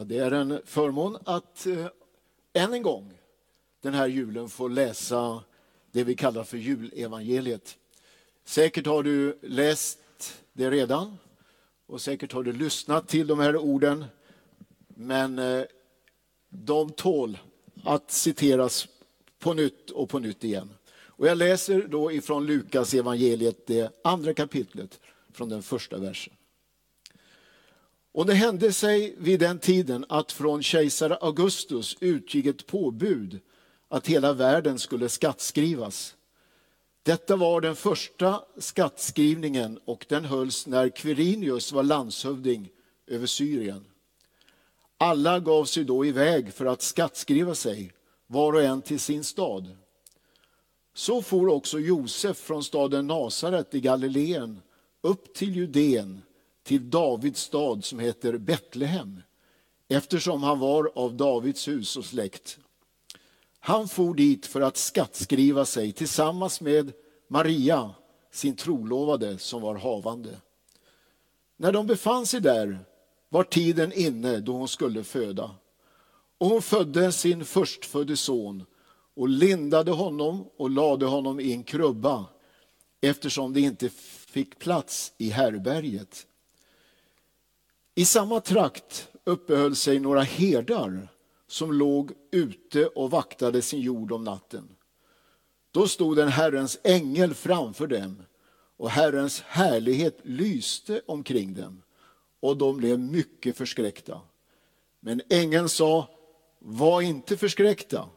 Ja, det är en förmån att eh, än en gång den här julen få läsa det vi kallar för julevangeliet. Säkert har du läst det redan och säkert har du lyssnat till de här orden. Men eh, de tål att citeras på nytt och på nytt igen. Och jag läser då ifrån Lukas evangeliet, det andra kapitlet, från den första versen. Och det hände sig vid den tiden att från kejsare Augustus utgick ett påbud att hela världen skulle skattskrivas. Detta var den första skattskrivningen och den hölls när Quirinius var landshövding över Syrien. Alla gav sig då iväg för att skattskriva sig, var och en till sin stad. Så for också Josef från staden Nasaret i Galileen upp till Judeen till Davids stad som heter Betlehem eftersom han var av Davids hus och släkt. Han for dit för att skattskriva sig tillsammans med Maria, sin trolovade som var havande. När de befann sig där var tiden inne då hon skulle föda. Och hon födde sin förstfödde son och lindade honom och lade honom i en krubba eftersom det inte fick plats i härberget. I samma trakt uppehöll sig några herdar som låg ute och vaktade sin jord om natten. Då stod en Herrens ängel framför dem och Herrens härlighet lyste omkring dem och de blev mycket förskräckta. Men ängeln sa, var inte förskräckta.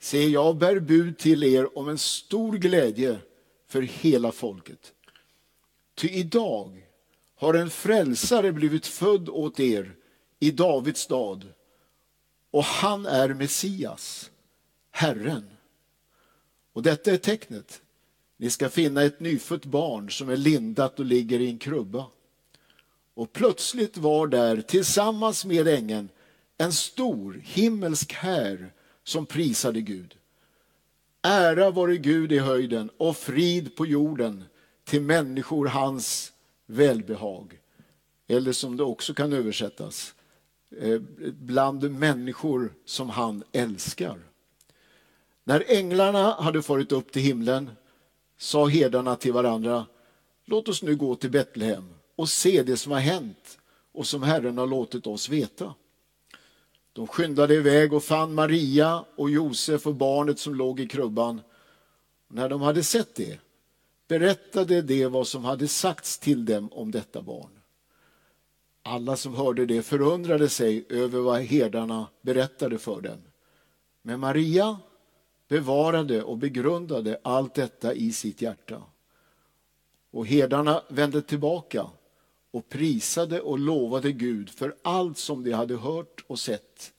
Se, jag bär bud till er om en stor glädje för hela folket. Ty idag har en frälsare blivit född åt er i Davids stad och han är Messias, Herren. Och detta är tecknet. Ni ska finna ett nyfött barn som är lindat och ligger i en krubba. Och plötsligt var där tillsammans med ängeln en stor himmelsk här som prisade Gud. Ära vare Gud i höjden och frid på jorden till människor hans välbehag. Eller som det också kan översättas, eh, bland människor som han älskar. När änglarna hade farit upp till himlen sa herdarna till varandra, låt oss nu gå till Betlehem och se det som har hänt och som Herren har låtit oss veta. De skyndade iväg och fann Maria och Josef och barnet som låg i krubban. när de hade sett det berättade de vad som hade sagts till dem om detta barn. Alla som hörde det förundrade sig över vad herdarna berättade för dem. Men Maria bevarade och begrundade allt detta i sitt hjärta. Och herdarna vände tillbaka och prisade och lovade Gud för allt som de hade hört och sett,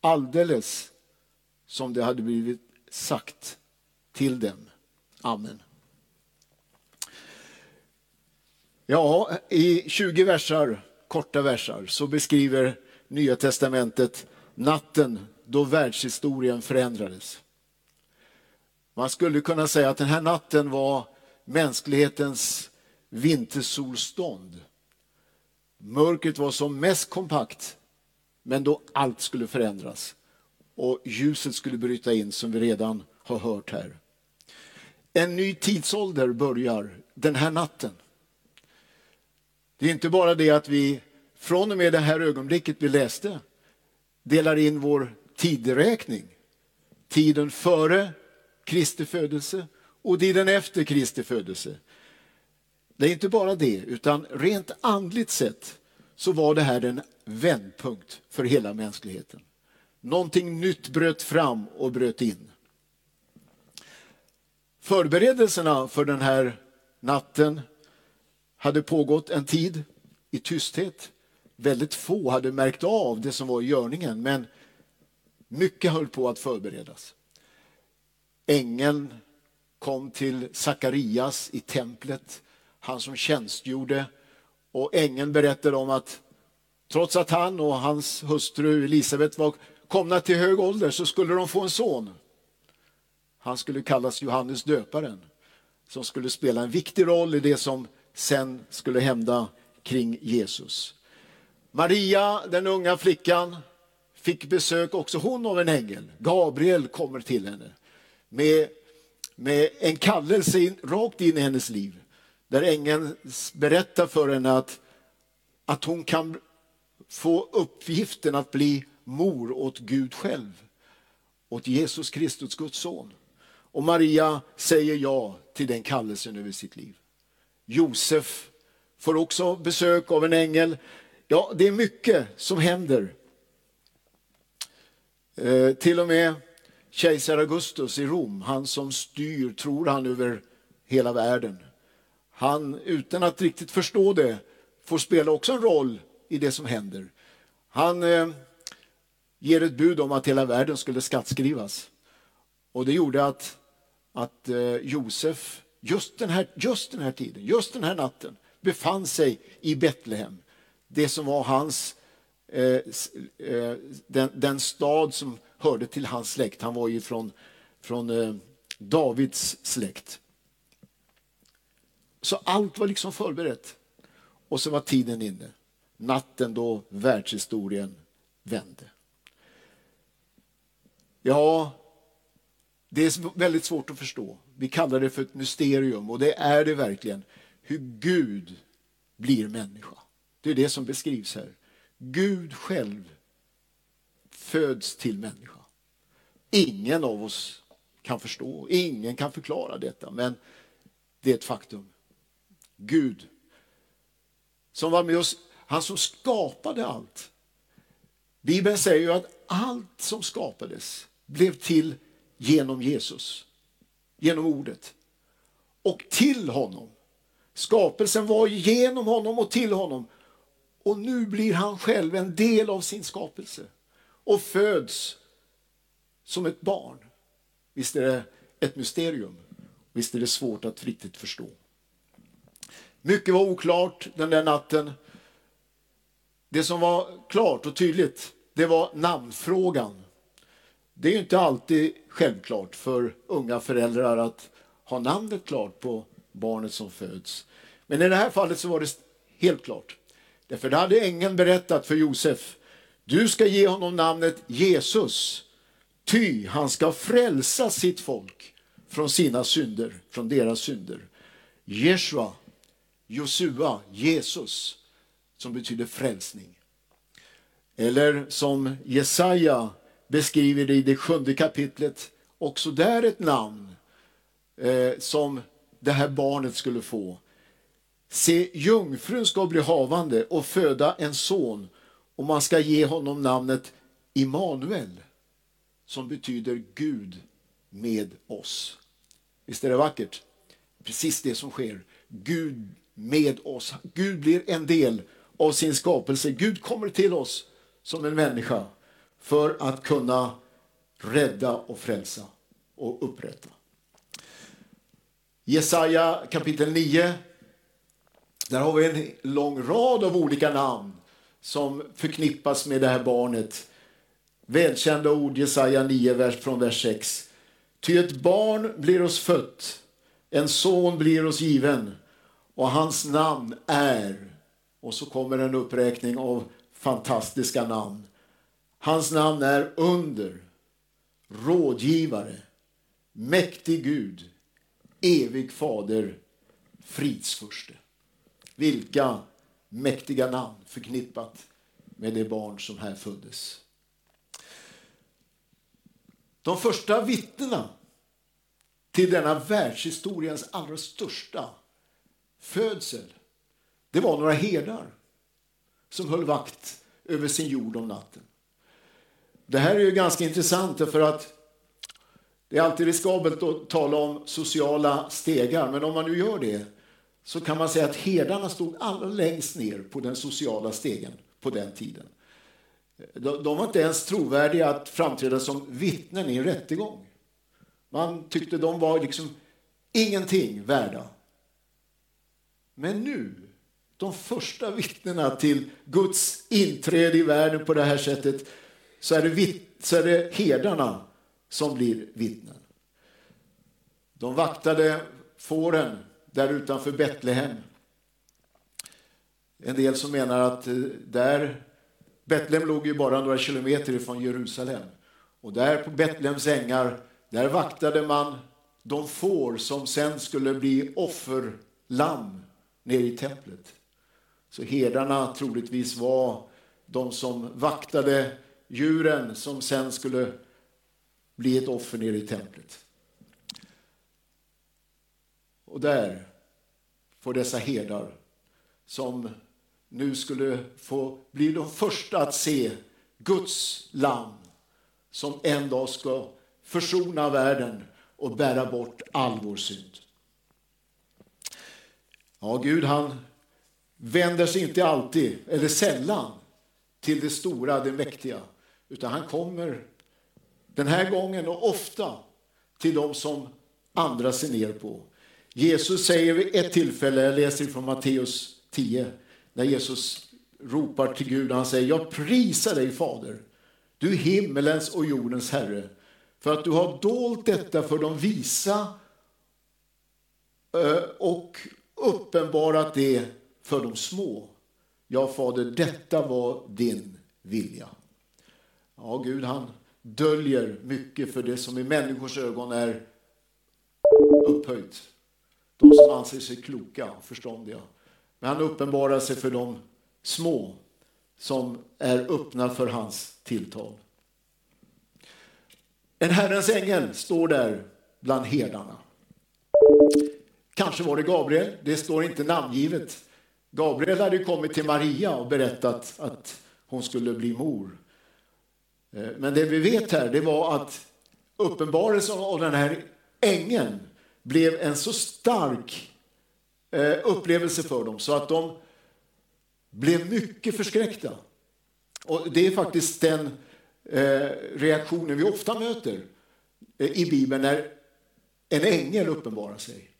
alldeles som det hade blivit sagt till dem. Amen. Ja, i 20 versar, korta versar, så beskriver Nya testamentet natten då världshistorien förändrades. Man skulle kunna säga att den här natten var mänsklighetens vintersolstånd. Mörkret var som mest kompakt, men då allt skulle förändras och ljuset skulle bryta in som vi redan har hört här. En ny tidsålder börjar den här natten. Det är inte bara det att vi från och med det här ögonblicket vi läste delar in vår tideräkning. Tiden före Kristi födelse och tiden efter Kristi födelse. Det är inte bara det, utan rent andligt sett så var det här en vändpunkt för hela mänskligheten. Någonting nytt bröt fram och bröt in. Förberedelserna för den här natten hade pågått en tid i tysthet. Väldigt få hade märkt av det som var i görningen, men mycket höll på att förberedas. Ängeln kom till Sakarias i templet, han som tjänstgjorde. Och ängeln berättade om att trots att han och hans hustru Elisabet var komna till hög ålder så skulle de få en son. Han skulle kallas Johannes döparen som skulle spela en viktig roll i det som sen skulle hända kring Jesus. Maria, den unga flickan, fick besök också hon av en ängel. Gabriel kommer till henne med, med en kallelse in, rakt in i hennes liv. Där ängeln berättar för henne att, att hon kan få uppgiften att bli mor åt Gud själv, åt Jesus Kristus, Guds son. Och Maria säger ja till den kallelsen över sitt liv. Josef får också besök av en ängel. Ja, det är mycket som händer. Eh, till och med kejsar Augustus i Rom, han som styr, tror han, över hela världen. Han, utan att riktigt förstå det, får spela också en roll i det som händer. Han eh, ger ett bud om att hela världen skulle skattskrivas. Och det gjorde att, att eh, Josef, just den, här, just den här tiden, just den här natten, befann sig i Betlehem. Det som var hans, eh, eh, den, den, stad som hörde till hans släkt. Han var ju från, från eh, Davids släkt. Så allt var liksom förberett. Och så var tiden inne. Natten då världshistorien vände. Ja, det är väldigt svårt att förstå. Vi kallar det för ett mysterium och det är det verkligen. Hur Gud blir människa. Det är det som beskrivs här. Gud själv föds till människa. Ingen av oss kan förstå, ingen kan förklara detta, men det är ett faktum. Gud som var med oss, han som skapade allt. Bibeln säger ju att allt som skapades blev till genom Jesus, genom ordet. Och till honom. Skapelsen var genom honom och till honom. Och nu blir han själv en del av sin skapelse och föds som ett barn. Visst är det ett mysterium. Visst är det svårt att riktigt förstå. Mycket var oklart den där natten. Det som var klart och tydligt, det var namnfrågan. Det är ju inte alltid självklart för unga föräldrar att ha namnet klart på barnet som föds. Men i det här fallet så var det helt klart. Därför hade ängeln berättat för Josef, du ska ge honom namnet Jesus, ty han ska frälsa sitt folk från sina synder, från deras synder. Jeshua, Josua, Jesus, som betyder frälsning. Eller som Jesaja beskriver det i det sjunde kapitlet, också där ett namn eh, som det här barnet skulle få. Se, jungfrun ska bli havande och föda en son och man ska ge honom namnet Immanuel som betyder Gud med oss. Visst är det vackert? Precis det som sker. Gud med oss. Gud blir en del av sin skapelse. Gud kommer till oss som en människa för att kunna rädda och frälsa och upprätta. Jesaja kapitel 9. Där har vi en lång rad av olika namn som förknippas med det här barnet. Välkända ord, Jesaja 9, vers, från vers 6. Ty ett barn blir oss fött, en son blir oss given och hans namn är... Och så kommer en uppräkning av fantastiska namn. Hans namn är under, rådgivare, mäktig Gud, evig fader, fridsförste. Vilka mäktiga namn förknippat med det barn som här föddes. De första vittnena till denna världshistoriens allra största födsel, det var några herdar som höll vakt över sin jord om natten. Det här är ju ganska intressant för att det är alltid riskabelt att tala om sociala stegar, men om man nu gör det så kan man säga att herdarna stod allra längst ner på den sociala stegen på den tiden. De var inte ens trovärdiga att framträda som vittnen i en rättegång. Man tyckte de var liksom ingenting värda. Men nu, de första vittnena till Guds inträde i världen på det här sättet, så är det, så är det herdarna som blir vittnen. De vaktade fåren där utanför Betlehem. en del som menar att eh, där, Betlehem låg ju bara några kilometer ifrån Jerusalem. Och där på Betlehems ängar, där vaktade man de får som sen skulle bli offerlamm nere i templet. Så herdarna troligtvis var de som vaktade djuren som sen skulle bli ett offer nere i templet. Och där får dessa herdar som nu skulle få bli de första att se Guds lamm som en dag ska försona världen och bära bort all vår synd. Ja, Gud han vänder sig inte alltid, eller sällan, till det stora, det mäktiga. Utan han kommer den här gången och ofta till dem som andra ser ner på. Jesus säger vid ett tillfälle, jag läser från Matteus 10, när Jesus ropar till Gud, han säger, jag prisar dig Fader, du himmelens och jordens Herre, för att du har dolt detta för de visa eh, och uppenbarat det för de små. Ja, Fader, detta var din vilja. Ja, Gud han döljer mycket för det som i människors ögon är upphöjt. De som anser sig kloka och förståndiga. Men han uppenbarar sig för de små som är öppna för hans tilltal. En Herrens ängel står där bland herdarna. Kanske var det Gabriel, det står inte namngivet. Gabriel hade kommit till Maria och berättat att hon skulle bli mor. Eh, men det vi vet här det var att uppenbarelsen av den här ängeln blev en så stark eh, upplevelse för dem så att de blev mycket förskräckta. Och det är faktiskt den eh, reaktionen vi ofta möter i Bibeln när en ängel uppenbarar sig.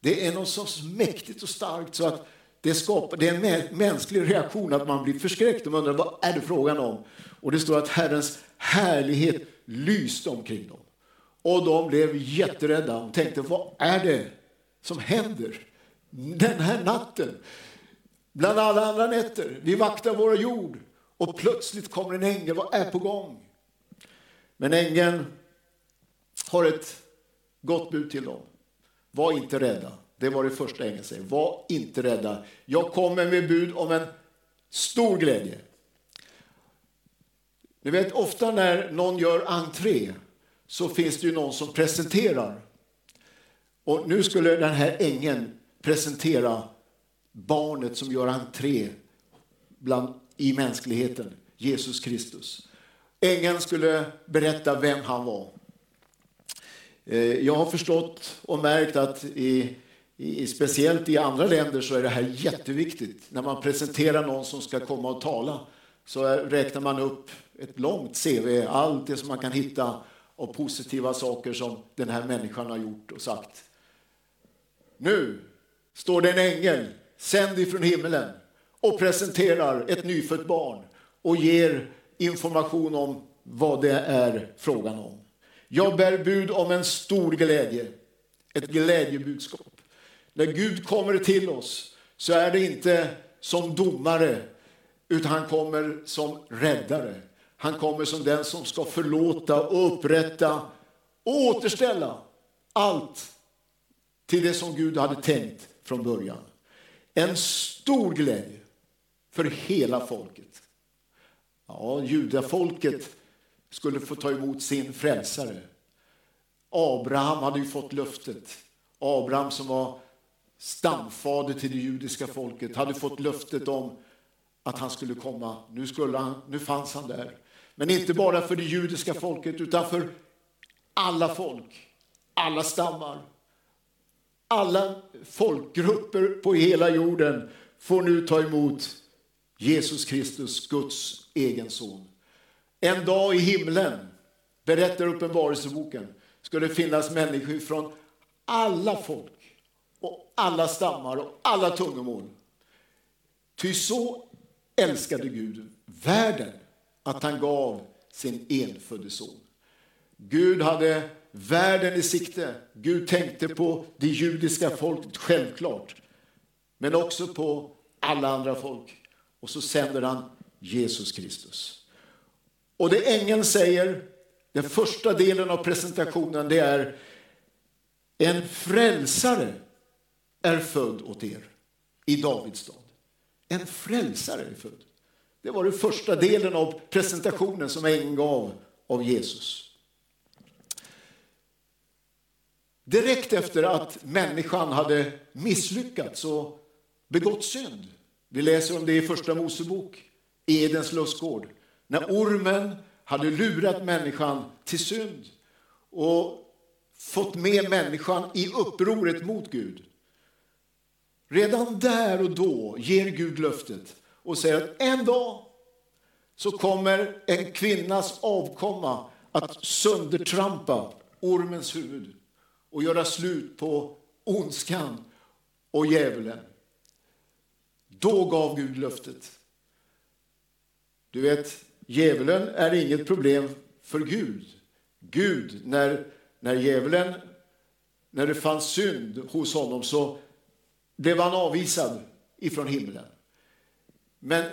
Det är något så mäktigt och starkt så att det, skapar, det är en mänsklig reaktion att man blir förskräckt och undrar vad är det frågan om. Och det står att Herrens härlighet lyste omkring dem. Och de blev jätterädda och tänkte, vad är det som händer den här natten? Bland alla andra nätter, vi vaktar vår jord och plötsligt kommer en ängel, vad är på gång? Men ängeln har ett gott bud till dem. Var inte rädda. Det var det första ängeln säger. Var inte rädda. Jag kommer med bud om en stor glädje. Ni vet, ofta när någon gör entré så finns det ju någon som presenterar. Och nu skulle den här ängeln presentera barnet som gör entré bland, i mänskligheten, Jesus Kristus. Ängeln skulle berätta vem han var. Eh, jag har förstått och märkt att i, i, speciellt i andra länder så är det här jätteviktigt. När man presenterar någon som ska komma och tala så räknar man upp ett långt CV, allt det som man kan hitta av positiva saker som den här människan har gjort och sagt. Nu står det en ängel sänd ifrån himmelen och presenterar ett nyfött barn och ger information om vad det är frågan om. Jag bär bud om en stor glädje, ett glädjebudskap. När Gud kommer till oss så är det inte som domare, utan han kommer som räddare. Han kommer som den som ska förlåta, och upprätta och återställa allt till det som Gud hade tänkt från början. En stor glädje för hela folket. Ja, judafolket skulle få ta emot sin frälsare. Abraham hade ju fått löftet. Abraham som var stamfader till det judiska folket hade fått löftet om att han skulle komma. Nu, skulle han, nu fanns han där. Men inte bara för det judiska folket utan för alla folk, alla stammar. Alla folkgrupper på hela jorden får nu ta emot Jesus Kristus, Guds egen son. En dag i himlen, berättar Uppenbarelseboken, ska det finnas människor från alla folk och alla stammar och alla tungomål. Ty så älskade Gud världen att han gav sin enfödde son. Gud hade världen i sikte. Gud tänkte på det judiska folket, självklart. Men också på alla andra folk. Och så sänder han Jesus Kristus. Och det ängeln säger, den första delen av presentationen, det är en frälsare är född åt er i Davids stad. En frälsare är född. Det var den första delen av presentationen som ängeln gav av Jesus. Direkt efter att människan hade misslyckats och begått synd. Vi läser om det i Första Mosebok, Edens lustgård. När ormen hade lurat människan till synd och fått med människan i upproret mot Gud. Redan där och då ger Gud löftet och säger att en dag så kommer en kvinnas avkomma att söndertrampa ormens huvud och göra slut på ondskan och djävulen. Då gav Gud löftet. Du vet, djävulen är inget problem för Gud. Gud, när, när djävulen, när det fanns synd hos honom så blev han avvisad ifrån himlen. Men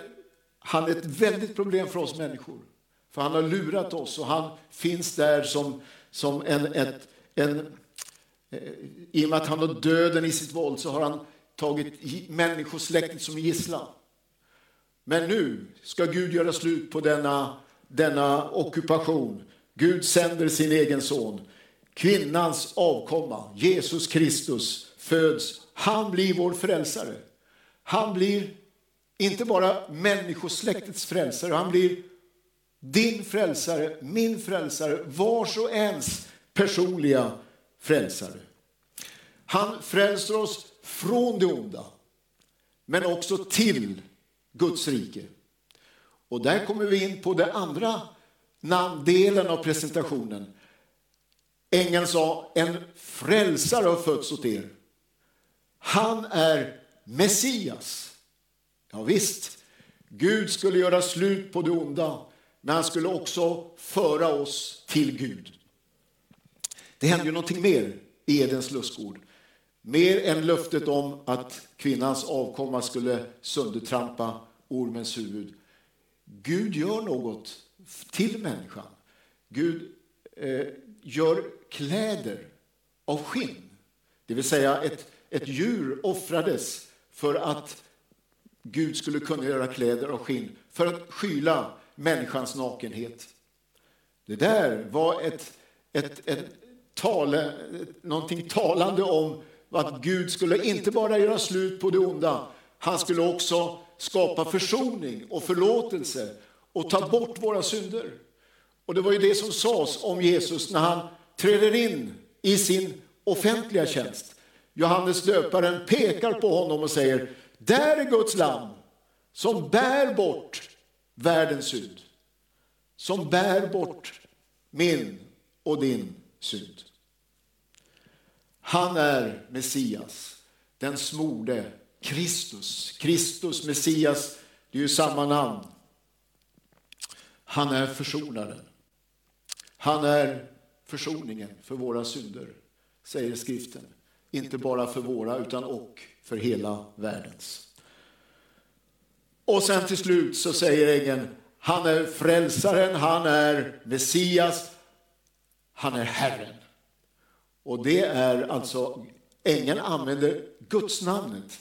han är ett väldigt problem för oss människor. För han har lurat oss och han finns där som, som en, ett, en... Eh, I och med att han har döden i sitt våld så har han tagit människosläktet som gisslan. Men nu ska Gud göra slut på denna, denna ockupation. Gud sänder sin egen son. Kvinnans avkomma, Jesus Kristus, föds. Han blir vår frälsare. Han blir inte bara människosläktets frälsare, han blir din frälsare, min frälsare, vars och ens personliga frälsare. Han frälser oss från det onda, men också till Guds rike. Och där kommer vi in på den andra namndelen av presentationen. Ängeln sa, en frälsare har fötts åt er. Han är Messias. Ja, visst, Gud skulle göra slut på det onda, men han skulle också föra oss till Gud. Det hände ju någonting mer i Edens lustgård. Mer än löftet om att kvinnans avkomma skulle söndertrampa ormens huvud. Gud gör något till människan. Gud eh, gör kläder av skinn. Det vill säga ett, ett djur offrades för att Gud skulle kunna göra kläder av skinn för att skyla människans nakenhet. Det där var ett, ett, ett tale, någonting talande om att Gud skulle inte bara göra slut på det onda, han skulle också skapa försoning och förlåtelse och ta bort våra synder. Och det var ju det som sades om Jesus när han träder in i sin offentliga tjänst. Johannes döparen pekar på honom och säger, där är Guds lamm som bär bort världens synd. Som bär bort min och din synd. Han är Messias, den smorde Kristus. Kristus, Messias, det är ju samma namn. Han är försonaren. Han är försoningen för våra synder, säger skriften. Inte bara för våra, utan och för hela världens. Och sen till slut så säger ängeln, han är frälsaren, han är Messias, han är Herren. Och det är alltså, ängeln använder Guds namnet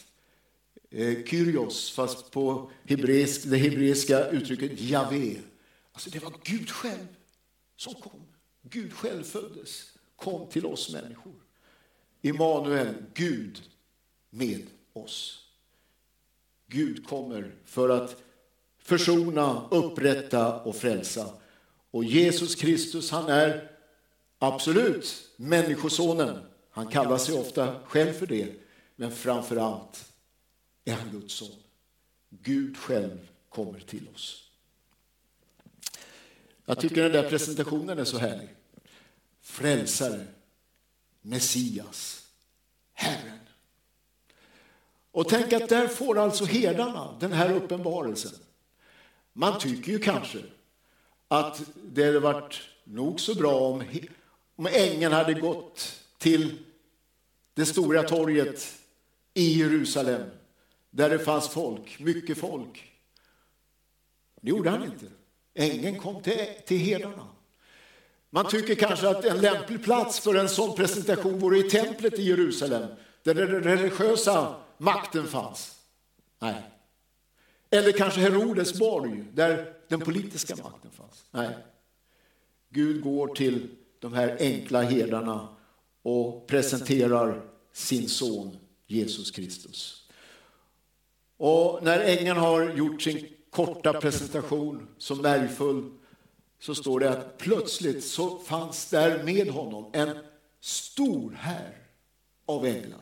eh, Kyrios, fast på hebreisk, det hebreiska uttrycket Javé. Alltså det var Gud själv som kom. Gud själv föddes, kom till oss människor. Immanuel, Gud med oss. Gud kommer för att försona, upprätta och frälsa. Och Jesus Kristus, han är absolut Människosonen. Han kallar sig ofta själv för det, men framför allt är han Guds son. Gud själv kommer till oss. Jag tycker den där presentationen är så härlig. Frälsare, Messias, Herren. Och tänk att där får alltså herdarna den här uppenbarelsen. Man tycker ju kanske att det hade varit nog så bra om, om ängeln hade gått till det stora torget i Jerusalem där det fanns folk, mycket folk. Det gjorde han inte. Ängeln kom till, till herdarna. Man tycker kanske att en lämplig plats för en sån presentation vore i templet i Jerusalem, där den religiösa makten fanns. Nej. Eller kanske Herodes borg, där den politiska makten fanns. Nej. Gud går till de här enkla herdarna och presenterar sin son Jesus Kristus. Och när ängeln har gjort sin korta presentation som märgfull så står det att plötsligt så fanns där med honom en stor här av änglar.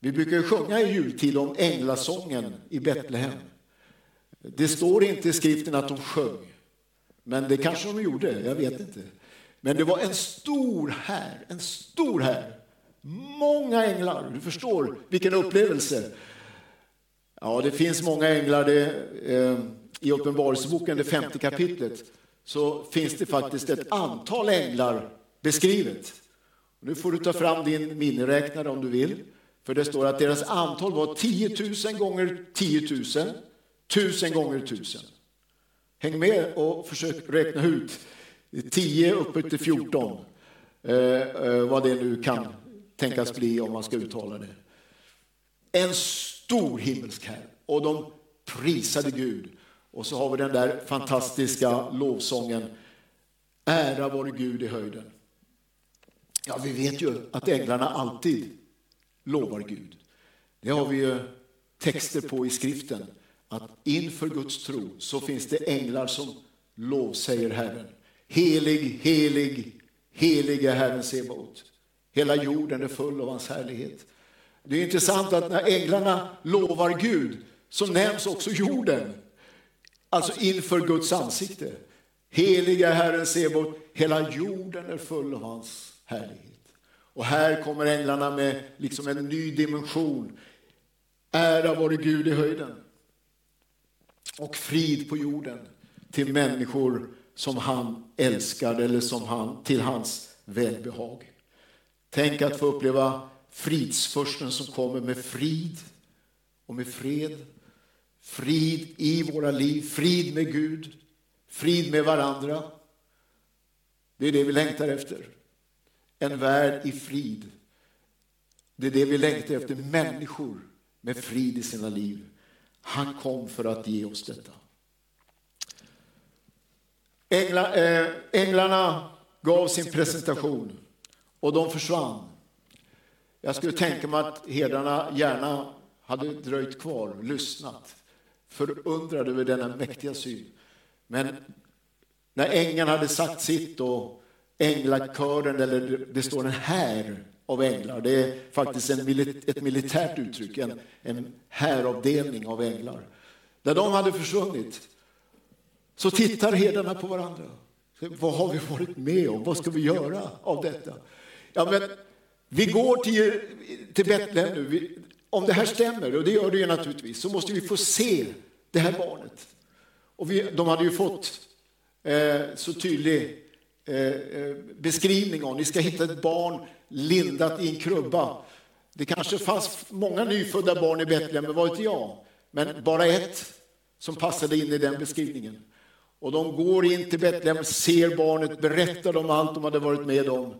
Vi brukar sjunga i jultid om änglasången i Betlehem. Det står inte i skriften att de sjöng, men det kanske de gjorde, jag vet inte. Men det var en stor här, en stor här. Många änglar, du förstår vilken upplevelse. Ja, det finns många änglar. Det, eh, i Uppenbarelseboken, det femte kapitlet, så finns det faktiskt ett antal änglar beskrivet. Nu får du ta fram din miniräknare om du vill. För det står att deras antal var 10 000 gånger 10 000, 1000 gånger 1000. Häng med och försök räkna ut 10 uppe till 14, eh, eh, vad det nu kan tänkas bli om man ska uttala det. En stor himmelsk här och de prisade Gud. Och så har vi den där fantastiska lovsången Ära vare Gud i höjden. Ja, vi vet ju att änglarna alltid lovar Gud. Det har vi ju texter på i skriften. Att inför Guds tro så finns det änglar som lovsäger Herren. Helig, helig, helig är Herren Sebaot. Hela jorden är full av hans härlighet. Det är intressant att när änglarna lovar Gud så nämns också jorden. Alltså inför Guds ansikte. Heliga Herren Sebaot, hela jorden är full av hans härlighet. Och här kommer änglarna med liksom en ny dimension. Ära vare Gud i höjden. Och frid på jorden till människor som han älskar eller som han, till hans välbehag. Tänk att få uppleva fridsförsten som kommer med frid och med fred. Frid i våra liv, frid med Gud, frid med varandra. Det är det vi längtar efter. En värld i frid. Det är det vi längtar efter, människor med frid i sina liv. Han kom för att ge oss detta. Ängla, äh, änglarna gav sin presentation och de försvann. Jag skulle tänka mig att herdarna gärna hade dröjt kvar, lyssnat, förundrad över denna mäktiga syn. Men när ängeln hade sagt sitt och änglakören, eller det står en här av änglar, det är faktiskt en, ett militärt uttryck, en, en häravdelning av änglar. När de hade försvunnit så tittar herdarna på varandra. Vad har vi varit med om? Vad ska vi göra av detta? Ja, men vi går till, till Betlehem nu. Om det här stämmer, och det gör det ju naturligtvis, så måste vi få se det här barnet. Och vi, de hade ju fått eh, så tydlig eh, eh, beskrivning om, ni ska hitta ett barn lindat i en krubba. Det kanske fanns många nyfödda barn i Betlehem, men vad vet jag? Men bara ett som passade in i den beskrivningen. Och de går in till Betlehem, ser barnet, berättar om allt de hade varit med om.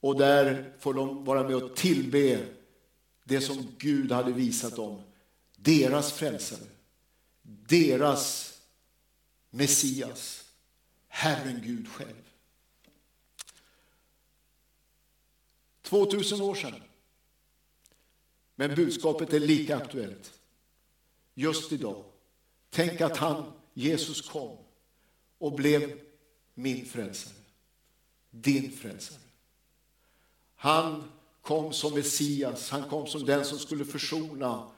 Och där får de vara med och tillbe det som Gud hade visat dem. Deras frälsare, deras Messias, Herren Gud själv. 2000 år sedan. Men budskapet är lika aktuellt. Just idag. Tänk att han, Jesus kom och blev min frälsare. Din frälsare. Han kom som Messias, han kom som den som skulle försona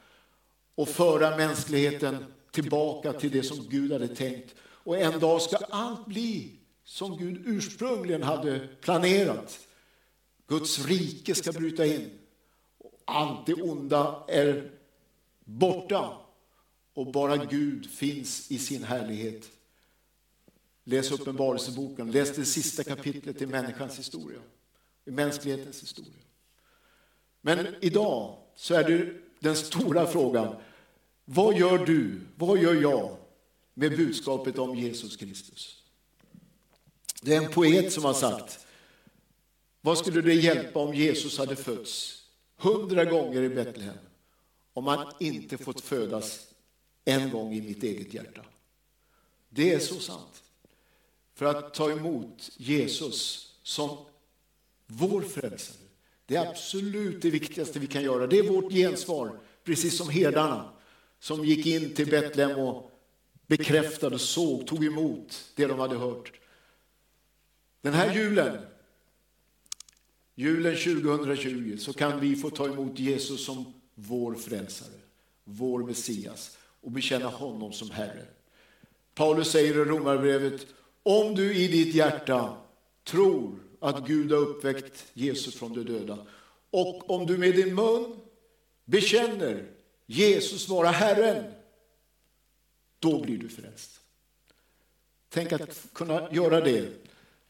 och föra mänskligheten tillbaka till det som Gud hade tänkt. Och en dag ska allt bli som Gud ursprungligen hade planerat. Guds rike ska bryta in. Allt det onda är borta och bara Gud finns i sin härlighet. Läs Uppenbarelseboken, läs det sista kapitlet i människans historia, i mänsklighetens historia. Men idag så är det den stora frågan. Vad gör du, vad gör jag med budskapet om Jesus Kristus? Det är en poet som har sagt, vad skulle det hjälpa om Jesus hade fötts hundra gånger i Betlehem om han inte fått födas en gång i mitt eget hjärta? Det är så sant. För att ta emot Jesus som vår frälsare. Det är absolut det viktigaste vi kan göra. Det är vårt gensvar, precis som herdarna som gick in till Betlehem och bekräftade, såg, tog emot det de hade hört. Den här julen, julen 2020, så kan vi få ta emot Jesus som vår frälsare, vår Messias och bekänna honom som Herre. Paulus säger i Romarbrevet, om du i ditt hjärta tror att Gud har uppväckt Jesus från de döda och om du med din mun bekänner Jesus vara Herren, då blir du frälst. Tänk att kunna göra det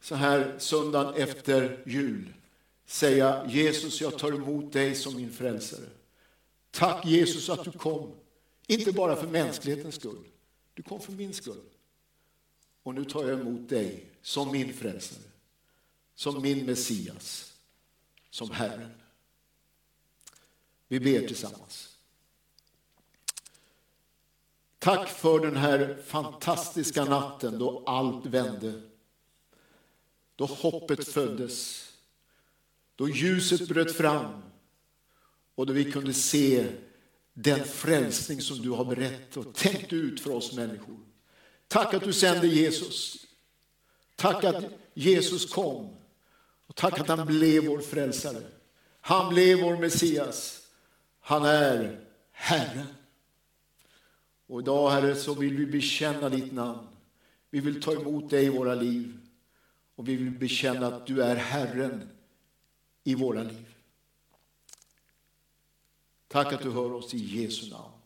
så här söndagen efter jul. Säga Jesus, jag tar emot dig som min frälsare. Tack Jesus att du kom, inte bara för mänsklighetens skull, du kom för min skull. Och nu tar jag emot dig som min frälsare, som min Messias, som Herren. Vi ber tillsammans. Tack för den här fantastiska natten då allt vände. Då hoppet föddes. Då ljuset bröt fram och då vi kunde se den frälsning som du har berättat och tänkt ut för oss människor. Tack att du sände Jesus. Tack att Jesus kom. Och tack att han blev vår frälsare. Han blev vår Messias. Han är Herren. Och idag, Herre, så vill vi bekänna ditt namn. Vi vill ta emot dig i våra liv. Och vi vill bekänna att du är Herren i våra liv. Tack att du hör oss i Jesu namn.